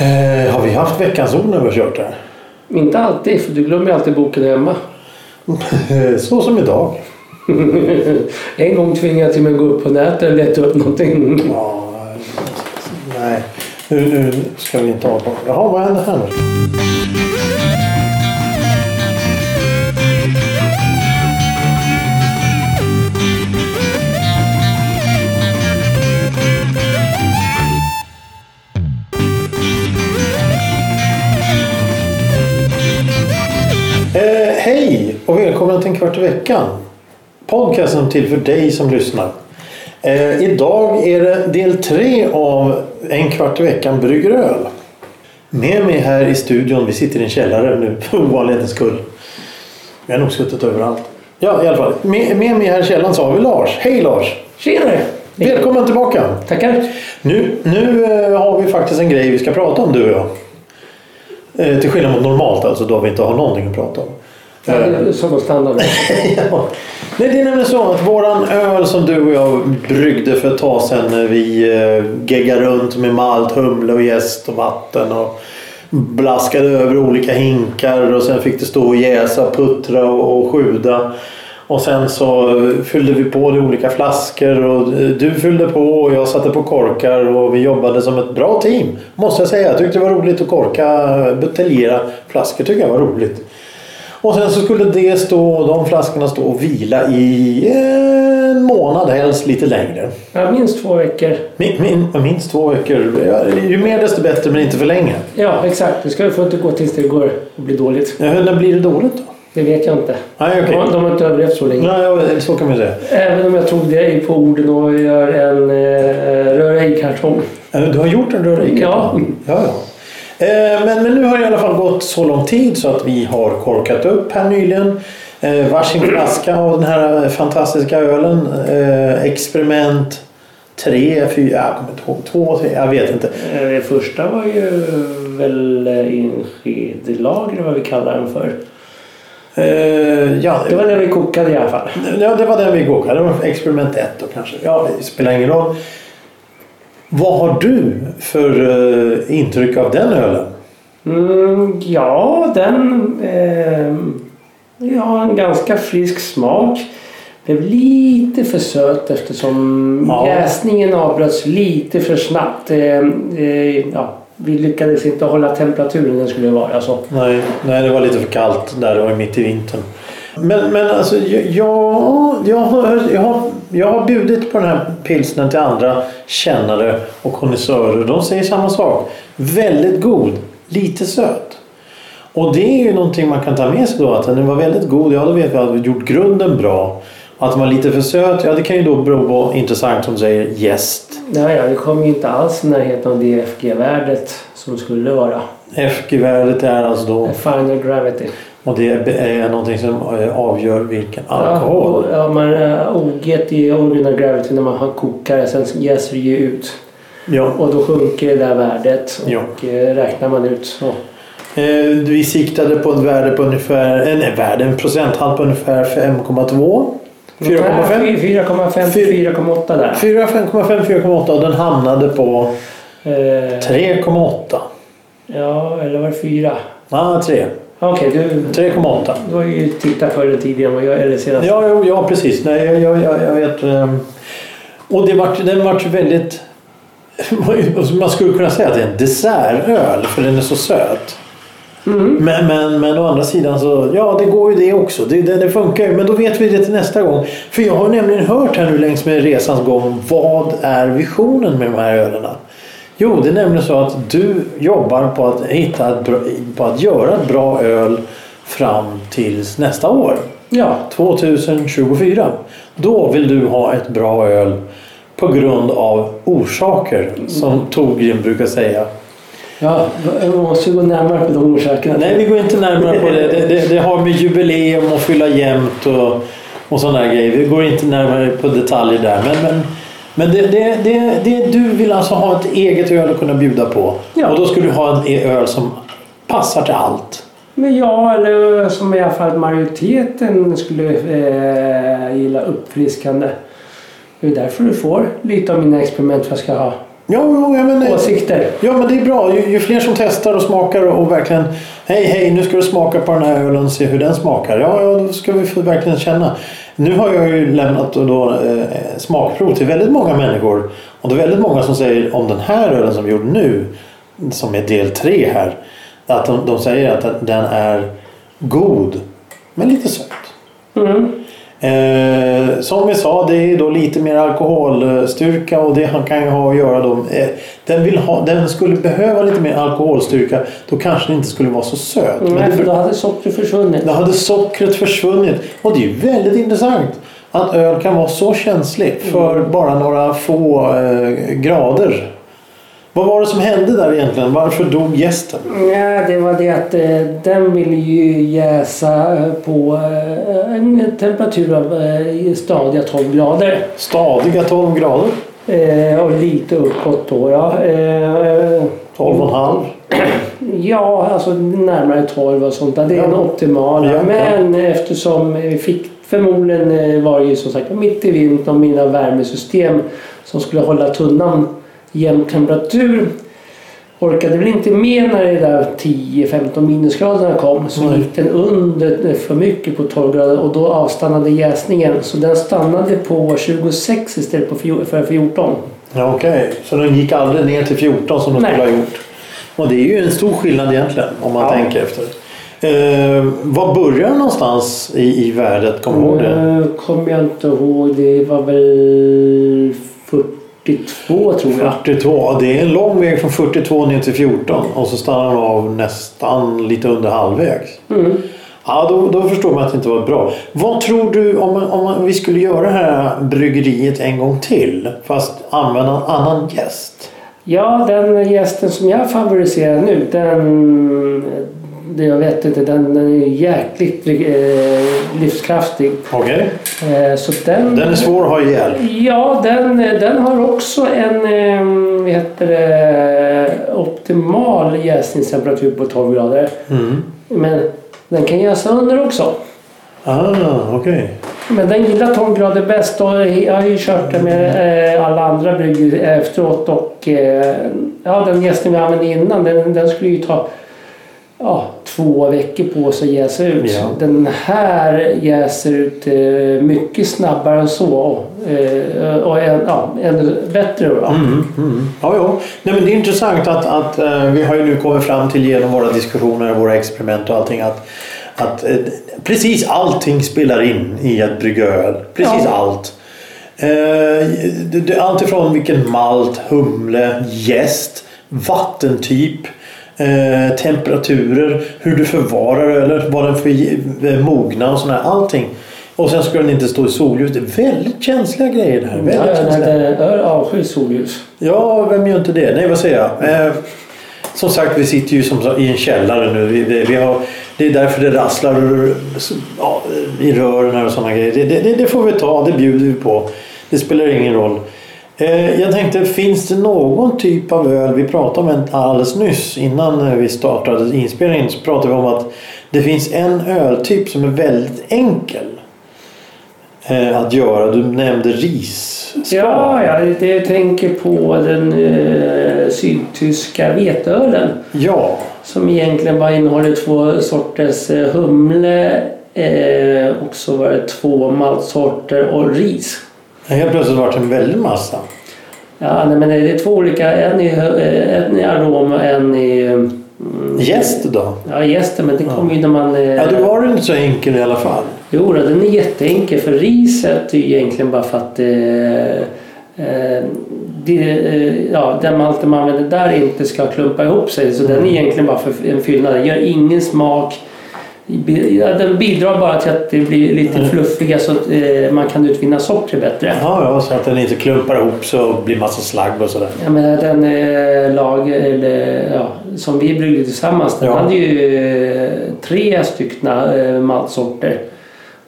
Eh, har vi haft veckans ord när vi har kört här? Inte alltid, för du glömmer alltid boken hemma. Så som idag. en gång tvingade jag till mig att gå upp på nätet och leta upp någonting. Ja, nej, nu, nu ska vi inte ha på. Jaha, vad händer här nu? Kvart i veckan. Podcasten till för dig som lyssnar. Eh, idag är det del tre av En kvart i veckan brygger öl. Med mig här i studion, vi sitter i en källare nu för ovanlighetens skull. Vi har nog suttit överallt. Ja, i alla fall. Med, med mig här i källaren så har vi Lars. Hej Lars! Tjenare! Välkommen tillbaka! Tackar! Nu, nu eh, har vi faktiskt en grej vi ska prata om du och jag. Eh, till skillnad mot normalt alltså då vi inte har någonting att prata om. Ja, det är som standard. ja. Nej, det är nämligen så att våran öl som du och jag bryggde för ett tag sedan när vi eh, geggade runt med malt, humle och jäst och vatten och blaskade över olika hinkar och sen fick det stå och jäsa, puttra och, och sjuda. Och sen så fyllde vi på de olika flaskor och du fyllde på och jag satte på korkar och vi jobbade som ett bra team. Måste jag säga. Jag tyckte det var roligt att korka, buteljera flaskor tycker jag var roligt. Och sen så skulle det stå, de flaskorna stå och vila i en månad, helst lite längre. Ja, minst två veckor. Min, min, minst två veckor. Ju mer desto bättre men inte för länge. Ja, exakt. Det ska få inte gå tills det går och blir dåligt. Ja, när blir det dåligt då? Det vet jag inte. Nej, okej. De, de har inte överlevt så länge. Nej, så kan man säga. Även om jag tog dig på orden och gör en eh, rör-ej-kartong. Ja, Du har gjort en rörika? Ja. ja, ja. Eh, Men, men nu har det i alla fall gått så lång tid så att vi har korkat upp här nyligen. Eh, varsin flaska av den här fantastiska ölen. Eh, experiment 3, 4, jag kommer inte ihåg, 2, 3, jag vet inte. Det första var ju väl inskedelager vad vi kallar den för. Eh, ja, Det var den vi kokade i alla fall. Ja, det var den vi kokade. Det var experiment 1 då kanske. Ja, det spelar ingen roll. Vad har du för eh, intryck av den ölen? Mm, ja, den eh, ja, en ganska frisk smak. Blev lite för söt eftersom Ja. jäsningen avbröts lite för snabbt. Eh, eh, ja, vi lyckades inte hålla temperaturen den skulle vara. Så. Nej, nej, det var lite för kallt där. Det var mitt i vintern. Men, men alltså, jag, jag, har, jag, har, jag har bjudit på den här pilsnen till andra kännare och konnässörer. De säger samma sak. Väldigt god, lite söt. Och det är ju någonting man kan ta med sig då. Att den var väldigt god, ja då vet vi att vi gjort grunden bra. Att den var lite för söt, ja det kan ju då bero på, intressant som säger, jäst. Ja, ja, det kom ju inte alls i närheten av det FG-värdet som skulle vara. FG-värdet är alltså då, Final gravity. Och det är någonting som eh, avgör vilken Ja, alkohol. och- ja, man, uh, OG är original gravity när man har kokare. Sen jäser det ju ut. Ja. Och då sjunker det där värdet. Och Ja. eh, räknar man ut så. Eh, Vi siktade på ett värde på ungefär, eh, nej värde, en procenthalt på ungefär 5,2. 4,5. 4,5 Fyr- 4,8 där. 4, 5,5, 4,8 och den hamnade på Eh, 3,8. ja, eller var det 4? Ja, 3. Okej, du, 3,8. du har ju tittat på det tidigare vad jag eller senast. Ja, jo, ja, precis. Nej, jag, jag, jag, vet. ehm, Och det vart, den vart ju väldigt... Man skulle kunna säga att det är en dessertöl för den är så söt. Mm. Men, men, men å andra sidan så, ja det går ju det också. Det, det, det funkar ju. Men då vet vi det till nästa gång. För jag har nämligen hört här nu längs med resans gång. Vad är visionen med de här ölerna? Jo, det är nämligen så att du jobbar på att, hitta ett bra, på att göra ett bra öl fram tills nästa år. Ja, 2024. Då vill du ha ett bra öl på grund av orsaker som Torgrim brukar säga. ja, vi måste gå närmare på de orsakerna. Nej, vi går inte närmare på det. Det, det, det har med jubileum och fylla jämnt och, och sådana grejer. Vi går inte närmare på detaljer där. Men, men, men det, det, det, det, du vill alltså ha ett eget öl att kunna bjuda på. Ja. Och då skulle du ha en öl som passar till allt. Men ja, eller som i alla fall majoriteten skulle eh, gilla uppfriskande. Det är därför du får lite av mina experiment vad jag ska ha. Ja, ja, men, åsikter. ja, men det är bra. Ju, ju fler som testar och smakar och, och verkligen Hej, hej, nu ska du smaka på den här ölen och se hur den smakar. Ja, ja, då ska vi verkligen känna. Nu har jag ju lämnat då, eh, smakprov till väldigt många människor. Och det är väldigt många som säger om den här ölen som vi gjorde nu, som är del tre här. Att de, de säger att den är god, men lite söt. Mm. Eh, som vi sa, det är då lite mer alkoholstyrka och det han kan ju ha att göra då. Eh, den, vill ha, den skulle behöva lite mer alkoholstyrka. Då kanske den inte skulle vara så söt. Nej, Men för det, då hade sockret försvunnit. då hade sockret försvunnit. Och det är ju väldigt intressant att öl kan vara så känslig för bara några få eh, grader. Vad var det som hände där egentligen? Varför dog gästen? Ja, det var det att eh, den ville ju jäsa på eh, en temperatur av eh, stadiga 12 grader. Stadiga 12 grader. Eh, och lite uppåt då ja. Eh, 12,5. ja, alltså närmare 12 och sånt där. Det är den Ja. optimala. Ja, ja. Men eftersom vi fick förmodligen eh, var det ju som sagt mitt i vintern och mina värmesystem som skulle hålla tunnan jämn temperatur orkade väl inte med när det där 10-15 minusgraderna kom. Så Nej. gick den under för mycket på 12 grader och då avstannade jäsningen. Så den stannade på 26 istället för 14. Ja, Okej, så den gick aldrig ner till 14 som den Nej. skulle ha gjort. Och det är ju en stor skillnad egentligen om man Ja. tänker efter. Eh, var börjar den någonstans i, i värdet? Kommer du ihåg det? Nu kommer jag inte ihåg. Det var väl 42 tror jag. 42. Det är en lång väg från 42 ner till 14 och så stannar den av nästan lite under halvvägs. Mm. Ja, då, då förstår man att det inte var bra. Vad tror du om, om vi skulle göra det här bryggeriet en gång till fast använda en annan gäst? Ja, den gästen som jag favoriserar nu, den... Det jag vet inte, den, den är jäkligt eh, livskraftig. Okej. Eh, så den... Den är svår att ha ihjäl. Ja, den, den har också en eh, vad heter det, optimal jäsningstemperatur på 12 grader. Mm. Men den kan jäsa under också. Ah, okej. Men den gillar 12 grader bäst och jag har ju kört det med eh, alla andra bryggor efteråt och eh, ja, den jästen vi använde innan den, den skulle ju ta ja, två veckor på sig att jäsa ut. Ja. Den här jäser ut eh, mycket snabbare än så eh, och en, ja, ännu bättre. Mm, mm. Ja, ja. Nej, men det är intressant att, att eh, vi har ju nu kommit fram till genom våra diskussioner, våra experiment och allting att, att eh, precis allting spelar in i att brygga öl. Precis Ja. allt. Eh, allt ifrån vilken malt, humle, jäst, vattentyp, eh, temperaturer, hur du förvarar ölen, vad den ge- eh, mogna och sådär. Allting. Och sen ska den inte stå i solljus. Det är väldigt känsliga grejer det här. Väldigt ja, känsliga. öl avskyr solljus. Ja, vem gör inte det? Nej, vad säger jag? Eh, som sagt, vi sitter ju som, i en källare nu. Vi, vi, vi har, det är därför det rasslar ja, i rören och sådana grejer. Det, det, det får vi ta, det bjuder vi på. Det spelar ingen roll. Eh, jag tänkte, finns det någon typ av öl? Vi pratade om en alldeles nyss innan vi startade inspelningen så pratade vi om att det finns en öltyp som är väldigt enkel eh, att göra. Du nämnde ris. Ja, ja jag tänker på den eh, sydtyska veteölen. Ja. Som egentligen bara innehåller två sorters eh, humle eh, och så var det två maltsorter och ris. Helt plötsligt vart det en väldig massa. Ja, nej, men det är två olika. En i, eh, en i arom och en i... mm, Jäst då? Ja, jästen, men det kommer ju när man... eh, Ja, då var den inte så enkel i alla fall. Jo, då, den är jätteenkel för riset är ju egentligen bara för att eh, eh, det, eh, ja, den malten man använder där inte ska klumpa ihop sig. Så den är egentligen bara för en fyllnad. Den gör ingen smak. Ja, den bidrar bara till att det blir lite fluffiga så att eh, man kan utvinna socker bättre. Ja, ja, så att den inte klumpar ihop så blir massa slagg och sådär. Jag menar den eh, lag eller, ja, som vi bryggde tillsammans den Ja. hade ju eh, tre styckna eh, maltsorter.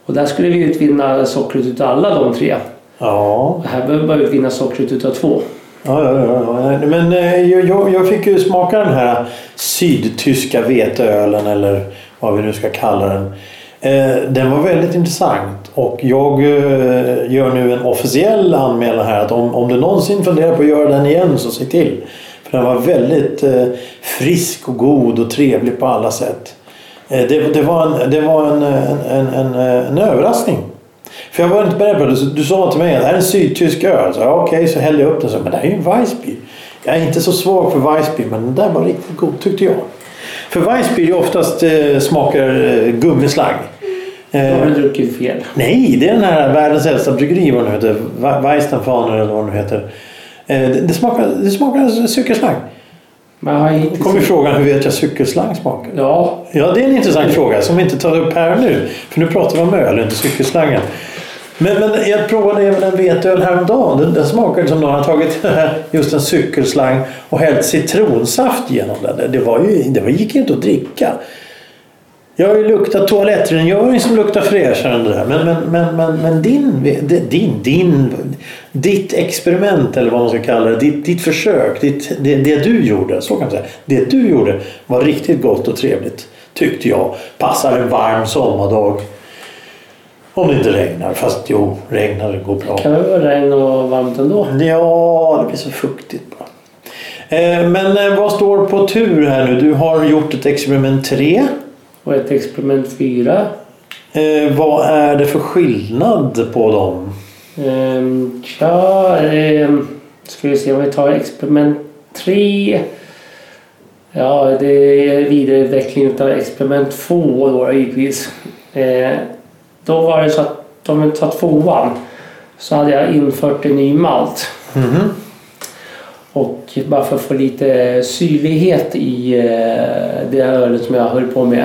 Och där skulle vi utvinna sockret utav alla de tre. Ja, Och här behöver vi bara utvinna sockret utav två. ja, ja. ja, ja. Men jag, jag, jag fick ju smaka den här sydtyska veteölen eller vad vi nu ska kalla den. Eh, den var väldigt intressant och jag eh, gör nu en officiell anmälan här att om, om du någonsin funderar på att göra den igen så se till. För den var väldigt eh, frisk och god och trevlig på alla sätt. Eh, det, det var, en, det var en, en, en, en, en överraskning. För jag var inte beredd på det. Du, du sa till mig att det här är en sydtysk öl. Så, ja, Okej, så hällde jag upp den. Så, men det här är ju en Weissbier. Jag är inte så svag för Weissbier men den där var riktigt god tyckte jag. För Weissbier oftast eh, smakar eh, gummislagg. Då har du druckit fel. Nej, det är den här världens äldsta bryggeri vad det nu heter. We- Weistenfaner eller vad det nu heter. Eh, det, det smakar, det smakar har Då kommer frågan hur vet jag cykelslang smakar? Ja, Ja, det är en intressant fråga som vi inte tar upp här nu. För nu pratar vi om öl, inte cykelslangen. Men, men jag provade även en veteöl häromdagen. Den, den smakade som någon har tagit just en cykelslang och hällt citronsaft genom den. Det, var ju, det gick ju inte att dricka. Jag har ju luktat toalettrengöring som luktar fräschare än det där. Men, men, men, men, men din, din, din, ditt experiment eller vad man ska kalla det. Ditt, ditt försök. Ditt, det, det du gjorde. Så kan man säga. Det du gjorde var riktigt gott och trevligt. Tyckte jag. Passar en varm sommardag. Om det inte regnar. Fast jo, regnar det går bra. kan det vara regn och varmt ändå. Ja, det blir så fuktigt bara. Eh, Men eh, vad står på tur här nu? Du har gjort ett experiment 3. Och ett experiment 4. Eh, vad är det för skillnad på dem? Ehm, ja, ehm, ska vi se om vi tar experiment 3. Ja, det är vidareutveckling av experiment 2 då givetvis. Eh, då var det så att om vi tar tvåan så hade jag infört en ny malt. Mhm. Och bara för att få lite syrlighet i eh, det ölet som jag höll på med.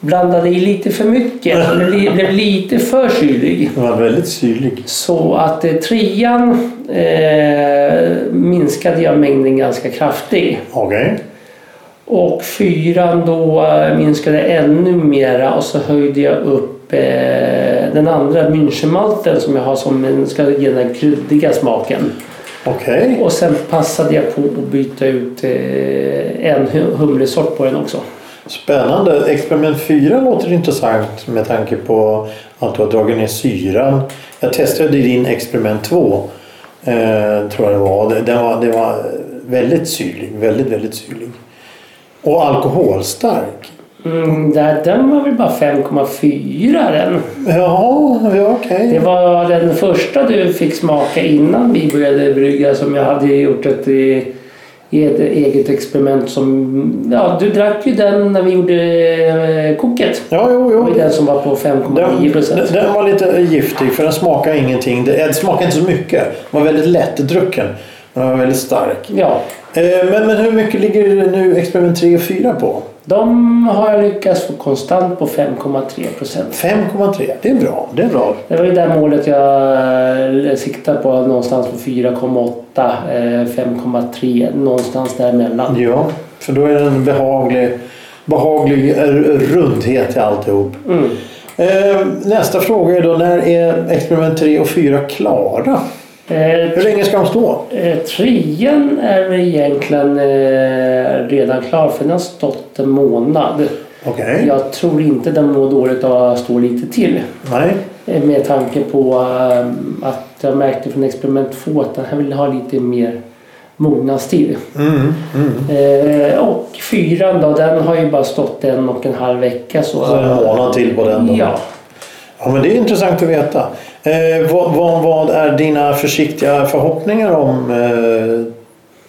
Blandade i lite för mycket. så Det blev- lite för syrlig. Den var väldigt syrlig. Så att eh, trean eh, minskade jag mängden ganska kraftigt. Okej. Och fyran då eh, minskade ännu mera och så höjde jag upp eh, den andra Münchenmalten som jag har som ska ge den här kryddiga smaken. Okej. Och sen passade jag på att byta ut eh, en hu- humlesort på den också. Spännande. Experiment 4 låter intressant med tanke på att du har dragit ner syran. Jag testade din experiment 2. Eh, tror jag det var. Det- Den var, det var väldigt syrlig. Väldigt, väldigt syrlig. Och alkoholstark. Mm, där, den var väl bara 5,4 den. Ja, ja okej. Det var den första du fick smaka innan vi började brygga som jag hade gjort ett, ett eget experiment som... Ja, du drack ju den när vi gjorde eh, koket. Ja, jo, Det var jo. den som var på 5,9 Den, procent. den var lite giftig för den smakade ingenting. Det, det smakade inte så mycket. Den var väldigt lättdrucken. Den var väldigt stark. Ja, Eh, men, men hur mycket ligger nu experiment 3 och 4 på? De har jag lyckats få konstant på 5,3 procent. 5,3. Det är bra. Det är bra. Det var ju det målet jag eh, siktade på någonstans på 4,8, eh, 5,3 någonstans däremellan. Ja, för då är det en behaglig, behaglig eh, rundhet i alltihop. Mm. Eh, nästa fråga är då när är experiment 3 och 4 klara? Eh, Hur länge ska de stå? Eh, trean är egentligen eh, redan klar för den har stått en månad. Okej. Jag tror inte den mår dåligt av att stå lite till. Nej. Med tanke på att jag märkte från experiment 2 att den här vill ha lite mer mognadstid. Mm, mm. Och fyran då, den har ju bara stått en och en halv vecka. Så, Så en månad till på den då? Ja. Ja, men det är intressant att veta. Eh, vad, vad, vad är dina försiktiga förhoppningar om eh,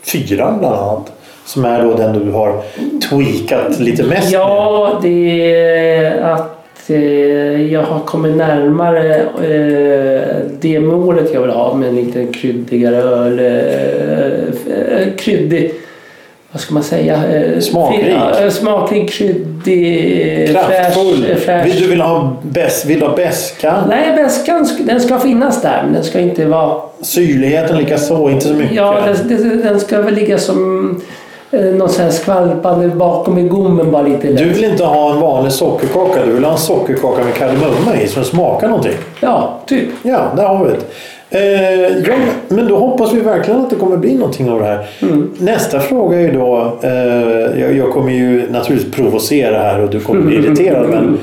fyran bland annat? Som är då den du har tweakat lite mest med. Ja, det är att eh, jag har kommit närmare eh, det målet jag vill ha med en lite kryddigare öl. Eh, eh, kryddig, vad ska man säga? Eh, Smakrik. Ja, eh, smakrik, kryddig, Kraftfull. fräsch. Vill du vill ha bäst, vill ha beska? Nej, väskan sk- den ska finnas där men den ska inte vara... Syrligheten lika så, inte så mycket. Ja, den, den, ska väl ligga som eh, någon sån här skvalpande bakom i gommen bara lite lätt. Du vill inte ha en vanlig sockerkaka, du vill ha en sockerkaka med kardemumma i som smakar någonting. Ja, typ. Ja, där har vi det. Eh, ja, men då hoppas vi verkligen att det kommer bli någonting av det här. Mm. Nästa fråga är då, eh, jag, jag kommer ju naturligtvis provocera här och du kommer bli irriterad. Men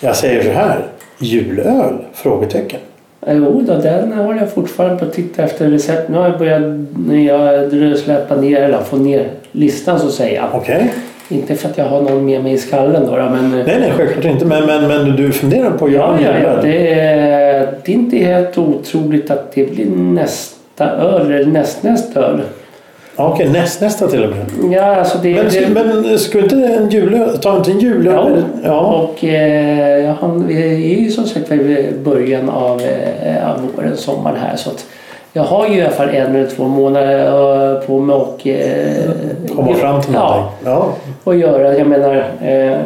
Jag säger så här. Julöl? Frågetecken. Jo då, den har jag fortfarande på att titta efter recept. Nu har jag börjat när jag släppa ner, eller få ner listan så att säga. Okej. Inte för att jag har någon med mig i skallen då, men... Nej, nej, självklart inte. Men, men, men du funderar på att Ja, göra ja, ja. julöl? Det är, det är inte helt otroligt att det blir nästa öl eller nästnästa öl. Ja, Okej, näst, nästa till och med. Ja, alltså det... Men, det men skulle inte en julöl... Ta inte en julöl? Ja. ja. Och eh, han, vi är ju som sagt i början av, eh, av våren, sommaren här. Så att jag har ju i alla fall en eller två månader eh, på mig och eh, Komma fram till ja, någonting. Ja. och göra. Jag menar, eh,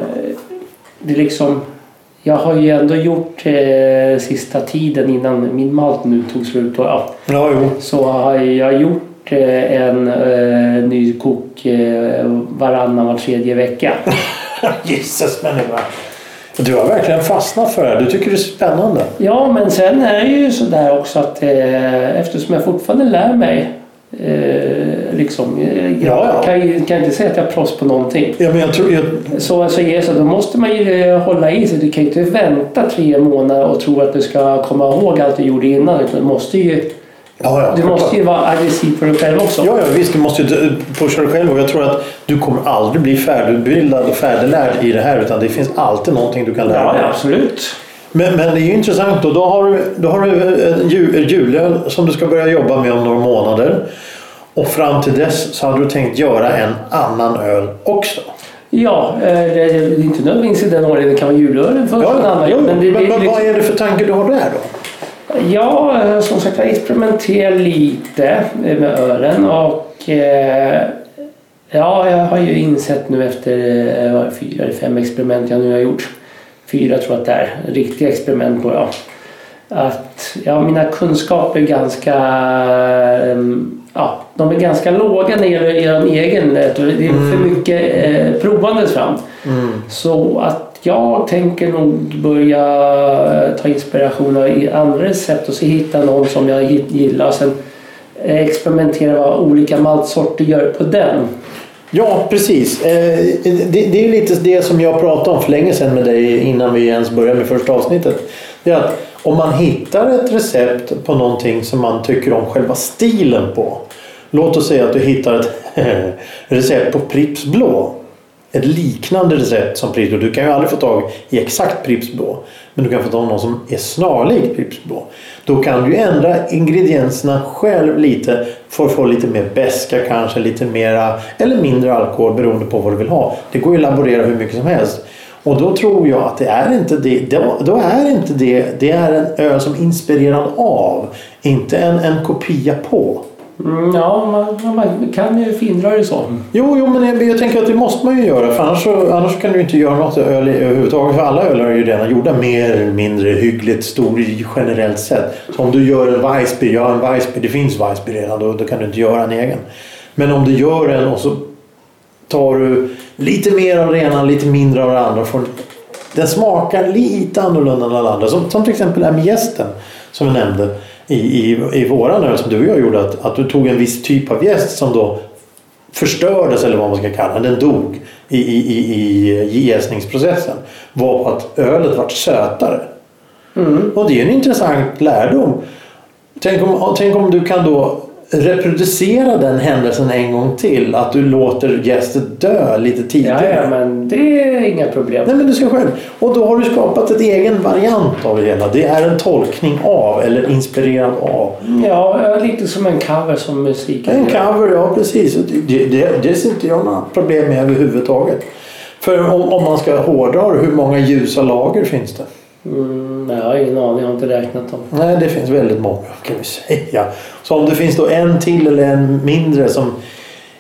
det är liksom... Jag har ju ändå gjort eh, sista tiden innan min malt nu tog slut. Och, ja, Ja, jo. så har jag gjort eh, en eh, ny kok eh, varannan var tredje vecka. Jesus människa. Du har verkligen fastnat för det här. Du tycker det är spännande. Ja, men sen är det ju sådär också att eh, eftersom jag fortfarande lär mig eh, liksom, eh, jag Ja. Kan, ju- kan inte säga att jag är proffs på någonting. Ja, men jag tror... Jag, Så, så, är det så då måste man ju eh, hålla i sig. Du kan ju inte vänta tre månader och tro att du ska komma ihåg allt du gjorde innan. Utan du måste ju, ja, ja, du måste ju vara aggressiv på dig själv också. Ja, ja, visst. Du måste ju pusha dig själv. Och jag tror att du kommer aldrig bli färdigutbildad och färdiglärd i det här. Utan det finns alltid någonting du kan lära dig. ja, absolut. Men, men det är ju intressant. Då, då har du, då har du en ju- en julöl som du ska börja jobba med om några månader. Och fram till dess så hade du tänkt göra en annan öl också. Ja, eh, det är inte nödvändigtvis i den ordningen. Det kan vara julölen först och en annan. jo, men det, men, det, men liksom- vad är det för tanke du har där då? Ja, eh, som sagt jag experimenterar lite med ölen och eh, ja, jag har ju insett nu efter fyra eller fem experiment jag nu har gjort. Fyra tror jag att det är. Riktiga experiment då ja. Att ja, mina kunskaper är ganska eh, ja, de är ganska låga när det gäller er egen. Det är för mycket eh, provandes fram. Så att jag tänker nog börja eh, ta inspiration av i andra recept och så hitta någon som jag gi- gillar och sen eh, experimentera vad olika maltsorter gör på den. Ja, precis. Eh, eh, det, det är ju lite det som jag pratade om för länge sedan med dig innan vi ens började med första avsnittet. Det är att om man hittar ett recept på någonting som man tycker om själva stilen på. Låt oss säga att du hittar ett recept på Pripps blå. Ett liknande recept som Pripps blå. Du kan ju aldrig få tag i exakt Pripps blå. Men du kan få tag i någon som är snarlik Pripps blå. Då kan du ändra ingredienserna själv lite för att få lite mer beska kanske, lite mera eller mindre alkohol beroende på vad du vill ha. Det går ju att laborera hur mycket som helst. Och då tror jag att det är inte det. Då, då är inte det. Det är en öl som inspirerar inspirerad av. Inte en, en kopia på. Mm, ja, man, man kan ju findra det så. Jo, jo, men jag, jag tänker att det måste man ju göra. För annars, så, annars kan du inte göra något öl överhuvudtaget. För alla ölar är ju redan gjorda mer eller mindre hyggligt stor generellt sett. Så om du gör en Weissbier, ja en Weissbier, det finns Weissbier redan. Då, då kan du inte göra en egen. Men om du gör en och så tar du lite mer av det ena, lite mindre av det andra. Får, den smakar lite annorlunda än alla andra. Som, som till exempel med gästen som vi nämnde i, i, i våran öl som du och jag gjorde. Att, att du tog en viss typ av gäst som då förstördes eller vad man ska kalla den. Den dog i, i, i, jäsningsprocessen. Var att ölet vart sötare. Och det är en intressant lärdom. Tänk om, tänk om du kan då reproducera den händelsen en gång till. Att du låter gästet dö lite tidigare. ja, men det är inga problem. Nej men du ska själv. Och då har du skapat ett egen variant av det hela. Det är en tolkning av eller inspirerad av. Ja, lite som en cover som musiken En cover, ja precis. Det, det, det ser inte jag några problem med överhuvudtaget. För om, om man ska hårdra hur många ljusa lager finns det? Mm, nej, jag har ingen aning, jag har inte räknat dem. Nej, det finns väldigt många kan vi säga. Så om det finns då en till eller en mindre som...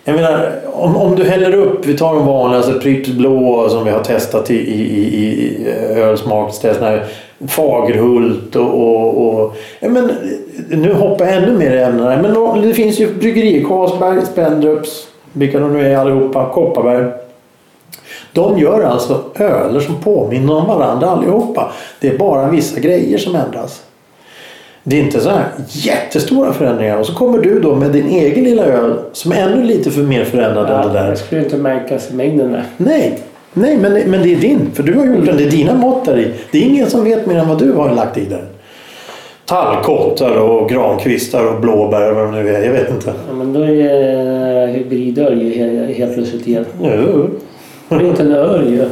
Jag menar, om, om du häller upp, vi tar de alltså Pripps blå som vi har testat i, i, i, i eh, ölsmakstest. Fagerhult och... och, och ja, men, nu hoppar jag ännu mer i ämnena. Men då, det finns ju bryggerier, Carlsberg, Spendrups, vilka de nu är allihopa, Kopparberg. De gör alltså öler som påminner om varandra allihopa. Det är bara vissa grejer som ändras. Det är inte så här jättestora förändringar. Och så kommer du då med din egen lilla öl som är ännu lite för mer förändrad än det Ja, där. det skulle inte märkas i mängden där. Nej, Nej, men, men det är din. För du har gjort den. Det är dina mått där i. Det är ingen som vet mer än vad du har lagt i den. Tallkottar och grankvistar och blåbär vad det nu är. Jag vet inte. Ja, men då är det hybridöl helt plötsligt igen. Jo, Det är inte en öl ju.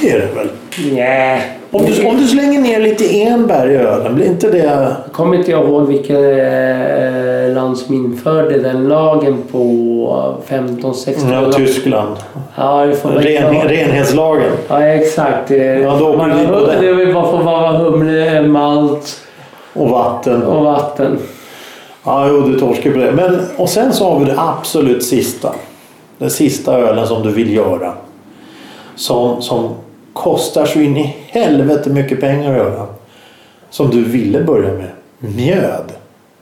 det är det väl. Nej. Om du, om du slänger ner lite enbär i ölen, blir inte det... Jag kommer inte jag ihåg vilket eh, land som införde den lagen på 15-16 Ja, Tyskland. Ja, det får Ren, renhetslagen. Ja, exakt. Ja, då Man har den. det vill bara få vara humle, malt Och vatten. och vatten. Ja, jo, du torskar på det. Men, och sen så har vi det absolut sista. Den sista ölen som du vill göra. Som, som kostar så in i helvete mycket pengar att göra. Som du ville börja med. Mjöd.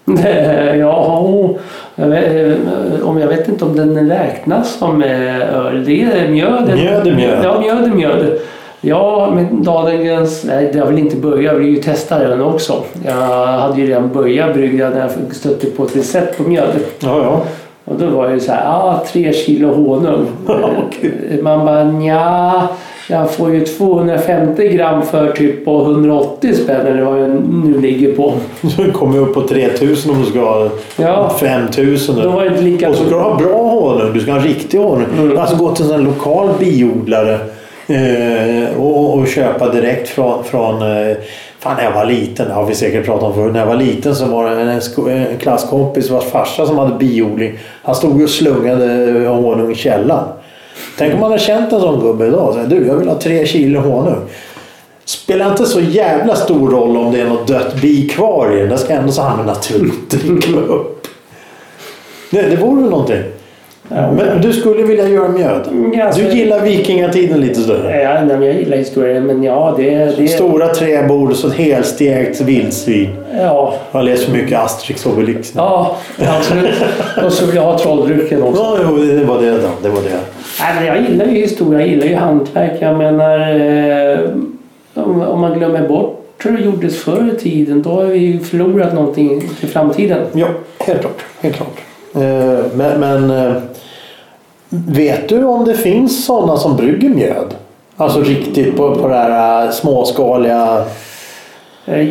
Ja, jag vet, eh, om jag vet inte om den räknas som eh, öl. Det är mjöd. Mjöd är mjöd. Ja, mjöd är mjöd. Ja, men Dahlgrens... Nej, har väl inte börjat. Jag vill ju testa den också. Jag hade ju redan börjat brygga när jag stötte på ett recept på mjöd. Ja, ja. Och då var det så här, ah, tre kilo honung. Man bara, nja, jag får ju 250 gram för typ på 180 spänn eller vad jag nu ligger på. Du kommer upp på 3000 om du ska ha Ja, 5000. då var inte lika... Och så ska du ha bra honung. Du ska ha riktig honung. Mm. Alltså gå till en lokal biodlare eh, och, och köpa direkt från... från eh, fan, när jag var liten, det har vi säkert pratat om förut. När jag var liten så var det en klasskompis vars farsa som hade biodling. Han stod och slungade honung i källaren. Tänk om man hade känt en sån gubbe idag. Så här, du, jag vill ha tre kilo honung. Spelar inte så jävla stor roll om det är något dött bi kvar i den. Det ska ändå så han naturligt dricka upp. Nej, det vore väl någonting. Ja, Men du skulle vilja göra mjöd? Ja, alltså- Du gillar vikingatiden lite sådär? Ja, nej, men jag gillar historier, men ja, det... det Stora träbord och så ett helstekt vildsvin. ja, Jag har läst för mycket Asterix och Obelix. ja, absolut. Och så vill jag ha trolldrycken också. Ja, jo, det var det då. Det var det. Nej, jag gillar ju historia, jag gillar ju hantverk. Jag menar, eh, om, man glömmer bort hur det gjordes förr i tiden, då har vi ju förlorat någonting till framtiden. Ja, helt klart. Helt klart. Eh, Men, men eh, vet du om det finns sådana som brygger mjöd? Alltså riktigt på, på det här småskaliga...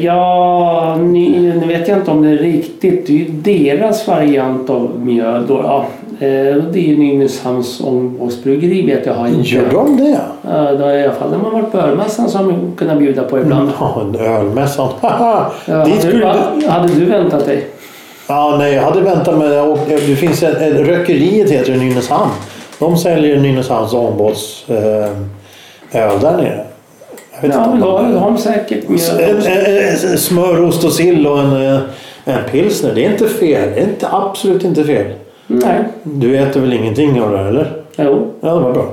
Ja, nu vet jag inte om det är riktigt. Det är ju deras variant av mjöd. Då, ja. Eh, Det är ju Nynäshamns ångbågsbryggeri vet jag har inte. Gör de det? Ja, då I alla fall när man varit på ölmässan så har man kunnat bjuda på ibland. Ja, en ölmässa. Haha! Ja, hade, du, hade du väntat dig? Ja, nej, jag hade väntat mig... Det finns ett, ett Rökeriet heter det i Nynäshamn. De säljer Nynäshamns ångbåts eh, där nere. Jag vet Ja, inte om de- har de säkert en, smör, ost och sill och en, eh, en pilsner. Det är inte fel. Det är inte, absolut inte fel. Nej, Du äter väl ingenting av det eller? jo. Ja, det var bra.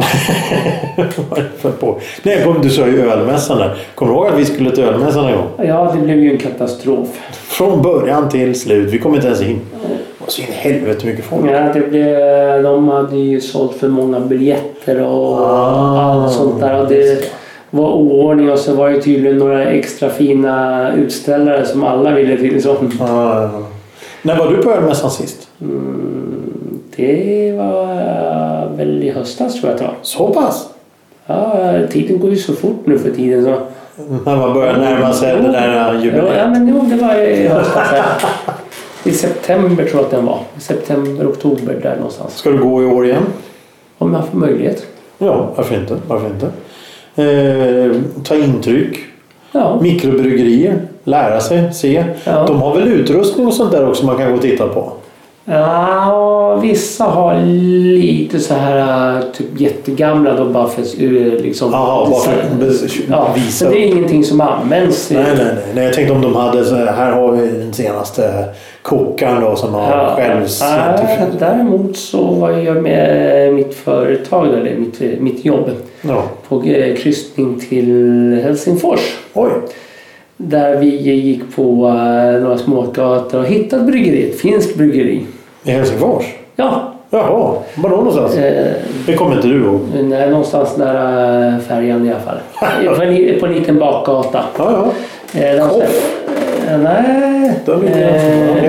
På? Nej, kom, du sa ju ölmässan där. Kommer du ihåg att vi skulle till ölmässan en gång? Ja, det blev ju en katastrof. Från början till slut. Vi kom inte ens in. Det var så in i helvete mycket folk. Ja, det blev, de hade ju sålt för många biljetter och Ah. allt sånt där. Och det var oordning och så var det tydligen några extra fina utställare som alla ville till. Ah. När var du på ölmässan sist? Mm, det var eh, väl i höstas tror jag att det var. Så pass? Ja, tiden går ju så fort nu för tiden. Så. När man börjar närma sig det där Ja, ja, jubileet. men jo, det var i höstas. ja. I september tror jag att den var. September, oktober där någonstans. Ska du gå i år igen? Om jag får möjlighet. Ja, varför inte? Varför inte? Eh, ta intryck. Ja. Mikrobryggerier. Lära sig. Se. Ja. De har väl utrustning och sånt där också man kan gå och titta på? Ja, vissa har lite så här äh, typ jättegamla då bara för att liksom... Jaha, bara för att ja, visa Men det är ingenting som används. Nej, nej, nej, nej. Jag tänkte om de hade så här, här har vi den senaste kokaren då som har Ja, självs... ja, däremot så var jag med mitt företag, eller mitt, mitt jobb, Ja. på eh, kryssning till Helsingfors. Oj. Där vi gick på äh, några smågator och hittade ett bryggeri, ett finskt bryggeri. I Helsingfors? Ja, Jaha, var då någonstans? eh, Det kommer inte du ihåg? Nej, någonstans nära äh, färjan i alla fall. på, en, på en liten bakgata. Ja, ja. Eh, de- Koff? Eh, Nej. Eh,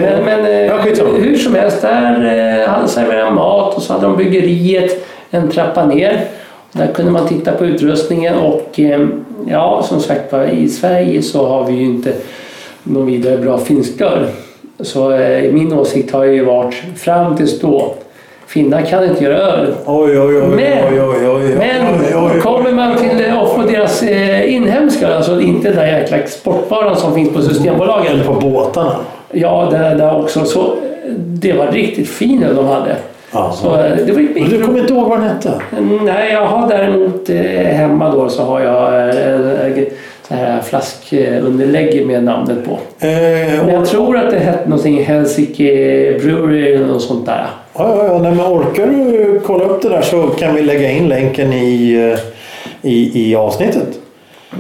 men men eh, Ja, hur som helst, där eh, hade serverat mat och så hade de byggeriet en trappa ner. Där kunde man titta på utrustningen och eh, ja, som sagt var i Sverige så har vi ju inte någon vidare bra finskt öl. Så eh, min åsikt har ju varit fram tills då Finnar kan inte göra öl. Oj, oj, oj. Men, men kommer man till eh, få deras eh, inhemska, alltså inte den där jäkla sportvaran som finns på Systembolaget. Eller på båtarna. Ja, det där också. Så det var riktigt fin öl de hade. Så eh, det var Men du kommer inte ihåg vad den hette? Nej, jag har däremot eh, hemma då så har jag eh, så här flaskunderlägg med namnet på. Eh, Men jag or- tror att det hette någonting Helsinki Brewery eller något sånt där. Ja, ja, ja. Nej, men orkar du kolla upp det där så kan vi lägga in länken i, eh, i, i avsnittet.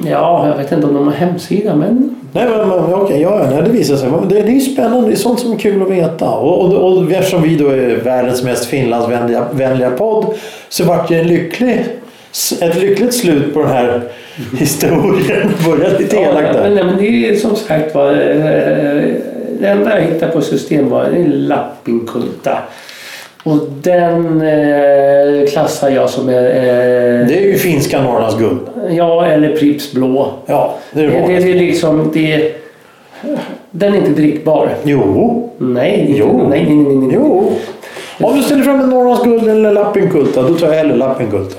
Ja, jag vet inte om de har hemsida men Nej, men, men okej, ja, ja, det visar sig. Det, det är spännande. Det är sånt som är kul att veta. Och, och, och eftersom vi då är världens mest Finlandsvänliga vänliga podd så vart det en lycklig, ett lyckligt slut på den här historien. Började lite elakt men, där. nej, men det är som sagt var eh, det enda jag hittade på system var en lappinkulta. Och den eh, klassar jag som eh, Det är ju finska Norrlands guld. ja eller Pripps blå. Ja, det är Det, det är liksom det, den är inte drickbar. Jo, Nej, inte, Jo. nej, nej, nej, nej. jo. Om du ställer fram en Norrlands guld eller lappinkulta, då tar jag hellre lappinkulta.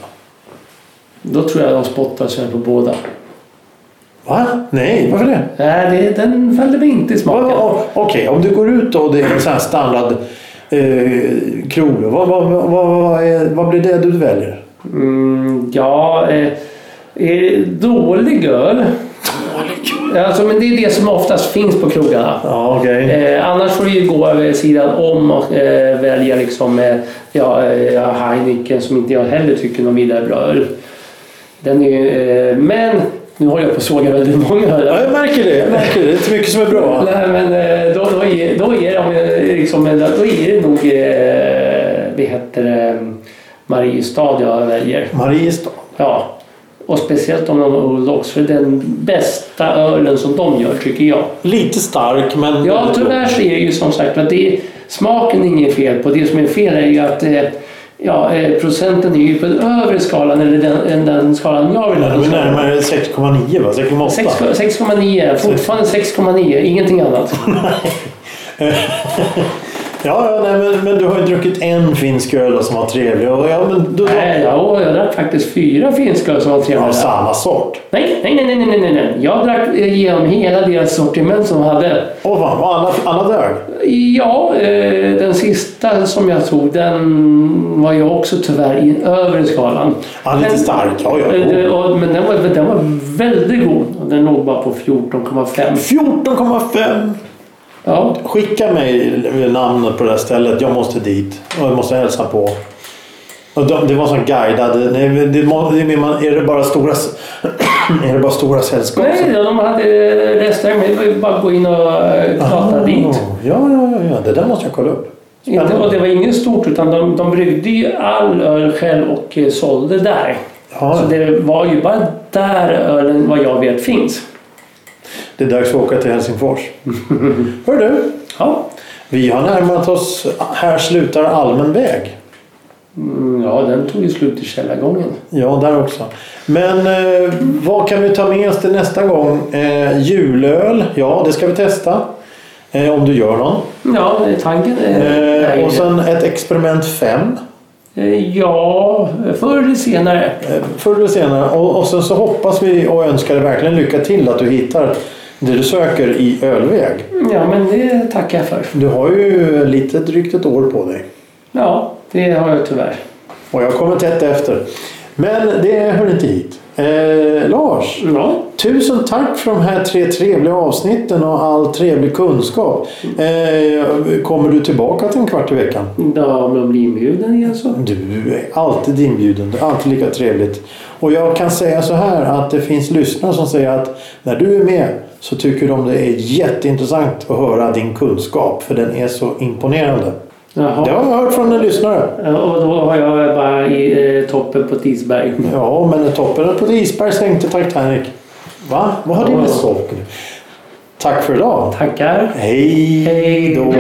Då tror jag de spottar sig på båda. Va? Nej, varför det? Nej, det, den fällde mig inte i smaken. Okej, om du går ut och det är en sån här standard eh, krog, vad, vad, vad, är, vad blir det du väljer? Mm, ja, eh, dålig öl. Alltså, men det är det som oftast finns på krogarna. Ja, okej. Eh, annars får du gå över sidan om och eh, välja liksom, eh, ja, eh, Heineken som inte jag heller tycker någon vidare bra öl. Den är eh, men nu håller jag på att såga väldigt många. Ja, jag märker det. Jag märker det. Det är inte mycket som är bra. Nej, men eh, då, då, är, då, är det, liksom, då är det nog eh, vad heter det, Mariestad jag väljer. Mariestad. Ja. Och speciellt om de har Old Ox, för den bästa ölen som de gör tycker jag. Lite stark, men... Ja, tyvärr så är det ju som sagt att det, smaken är inget fel på. Det som är fel är ju att eh, ja, eh, procenten är ju på den övre skalan eller den, än den skalan jag vill ha. Den är närmare 6,9 va? 6,8? 6 6,9, fortfarande 6,9, ingenting annat. Ja, ja nej, men, men du har ju druckit en finsk öl som var trevlig. Och, ja, men du, Nej, ja, jag drack faktiskt fyra finska som var trevliga. Av samma sort. Nej, nej, nej, nej, nej, nej, nej. Jag drack igenom hela deras sortiment som de hade. Åh fan, var alla, alla dög? Ja, eh, den sista som jag tog den var ju också tyvärr i övre skalan. Ja, lite Men- stark. Ja, ja. Eh, det- och- Men den var, den var väldigt god. Den låg bara på 14,5. 14,5! Ja, Skicka mig namnet på det här stället. Jag måste dit. Och jag måste hälsa på. Och de, det var sån guidad. Nej, det, det, är det bara stora, är det bara stora sällskap? nej, de hade restaurang. men Det var ju bara att gå in och eh, prata Ah, dit. Ja, ja, ja, ja. Det där måste jag kolla upp. Inte, och det var inget stort utan de, de bryggde ju all öl själv och eh, sålde där. Ja, Så det var ju bara där ölen vad jag vet finns. Det är dags att åka till Helsingfors. Hör du, Ja, vi har närmat oss. Här slutar allmän väg. mm, ja den tog ju slut i källargången. Ja, där också. Men eh, vad kan vi ta med oss till nästa gång? Eh, julöl, ja det ska vi testa. Eh, om du gör någon. Ja, det är tanken är... Eh, och sen ett experiment 5. Eh, Ja, förr eller senare. Eh, förr eller senare. Och, och sen så hoppas vi och önskar dig verkligen lycka till att du hittar det du söker i ölväg. Ja, men det tackar jag för. Du har ju lite drygt ett år på dig. Ja, det har jag tyvärr. Och jag kommer tätt efter. Men det hör inte hit. Eh, Lars, Ja, tusen tack för de här tre trevliga avsnitten och all trevlig kunskap. Eh, kommer du tillbaka till en kvart i veckan? ja men blir inbjuden igen så. Du är alltid inbjuden. Det är alltid lika trevligt. Och jag kan säga så här att det finns lyssnare som säger att när du är med så tycker de det är jätteintressant att höra din kunskap för den är så imponerande. Jaha. Det har jag hört från en lyssnare. Och då har jag bara i eh, toppen på ett isberg. Ja, men toppen på ett isberg sänkte Titanic. Va? Vad har det med saker Tack för idag. Tackar. Hej Hej då.